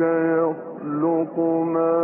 يخلق ما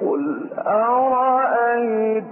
قل أرأيتم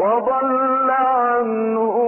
وضل عنهم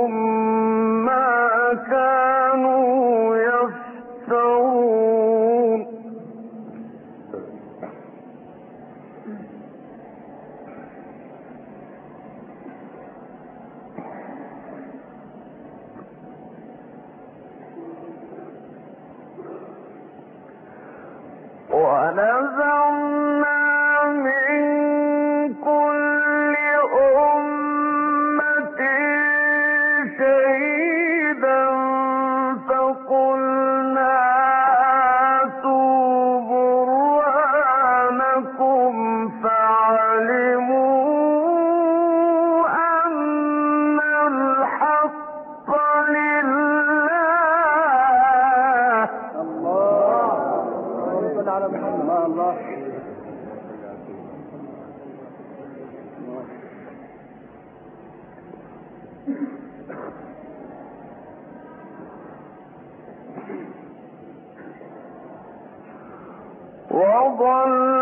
الله. وضل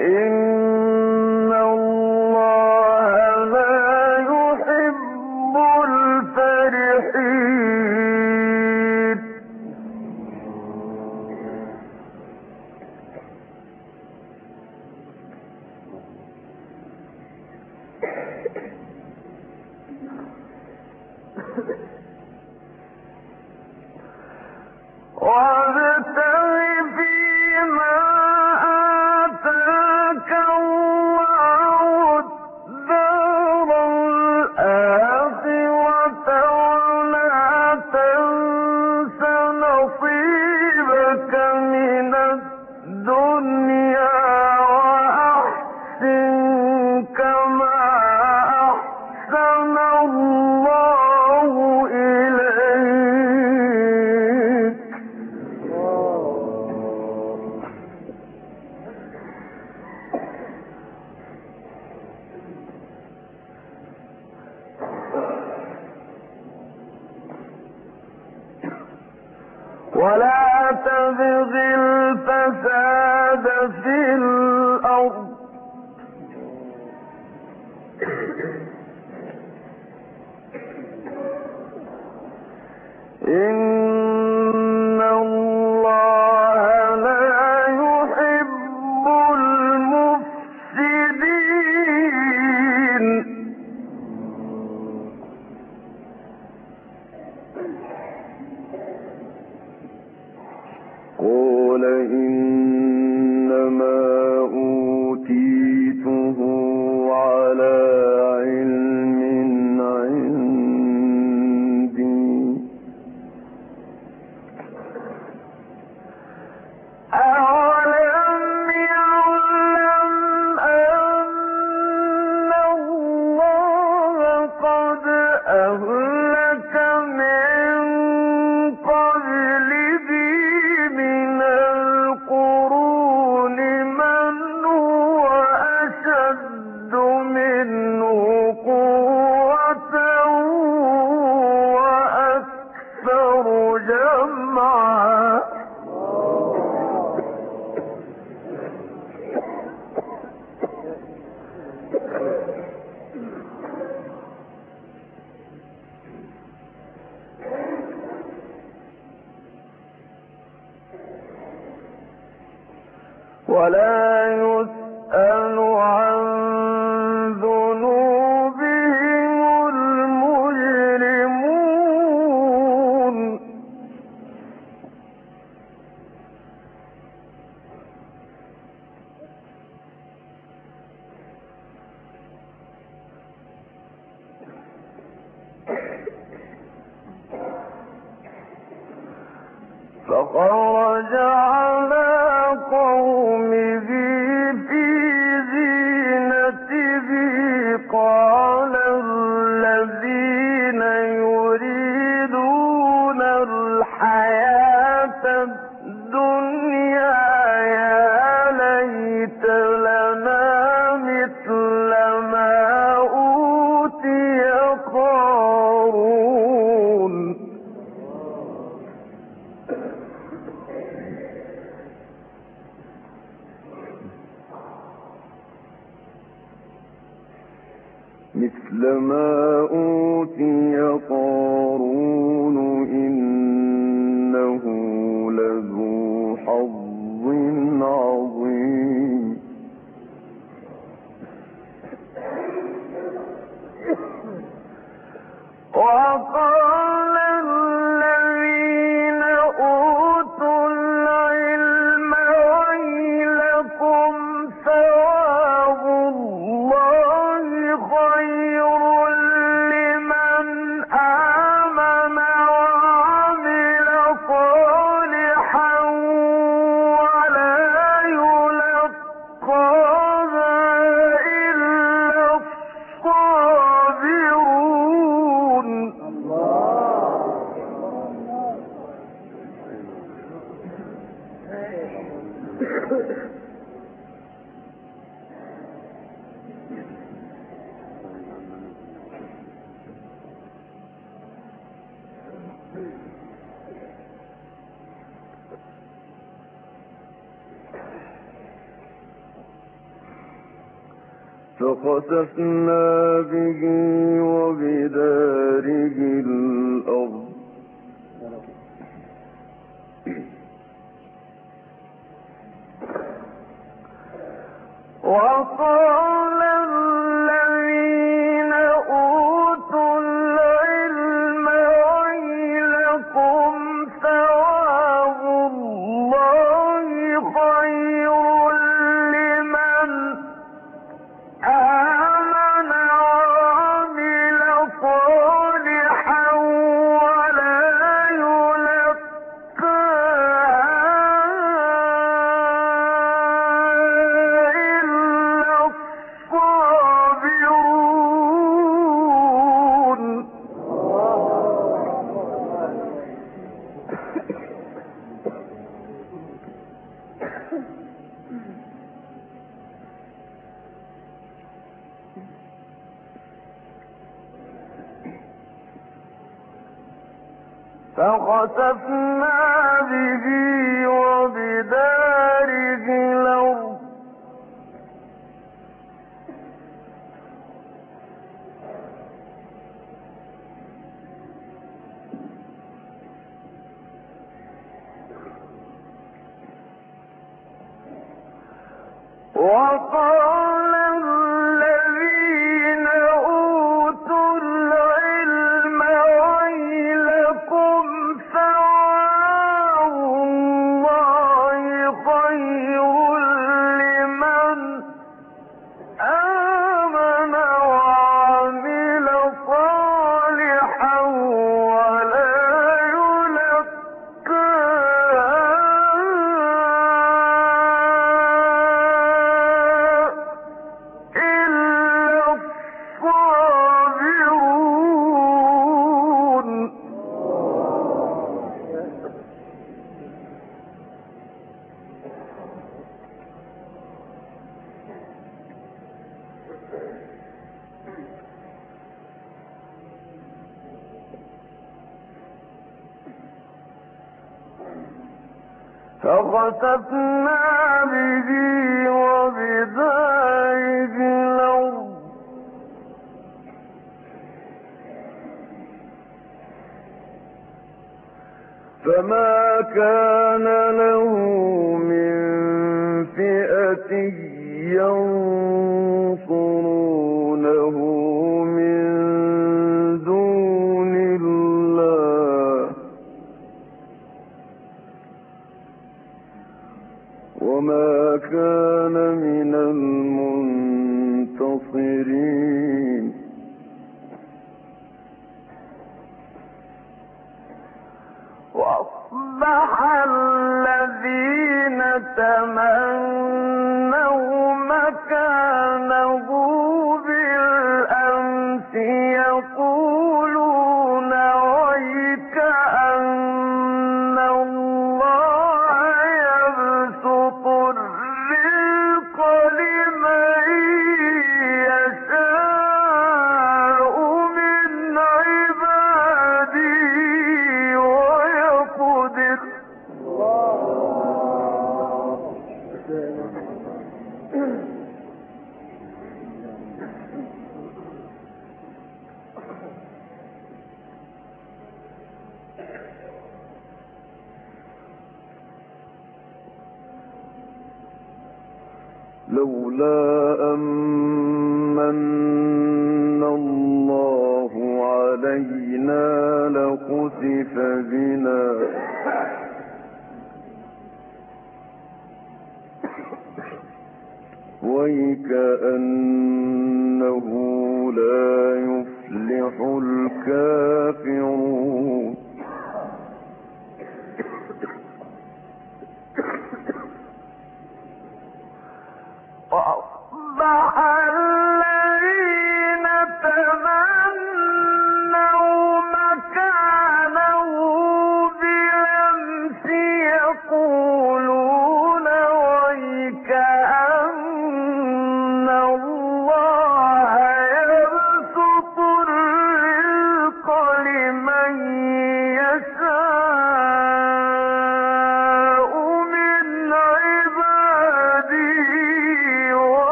إن ولا يسأل وخسفنا به for فخسفنا به وبدائه الأرض. فما كان الذين تمنوا مكانه قذف بنا. ويكأنه لا يفلح الكافرون.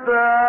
فسادا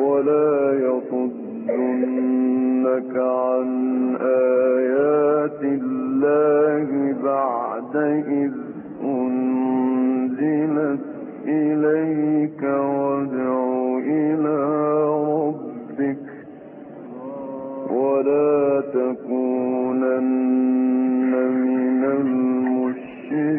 ولا يصدنك عن آيات الله بعد إذ أنزلت إليك وادع إلى ربك ولا تكونن من المشركين.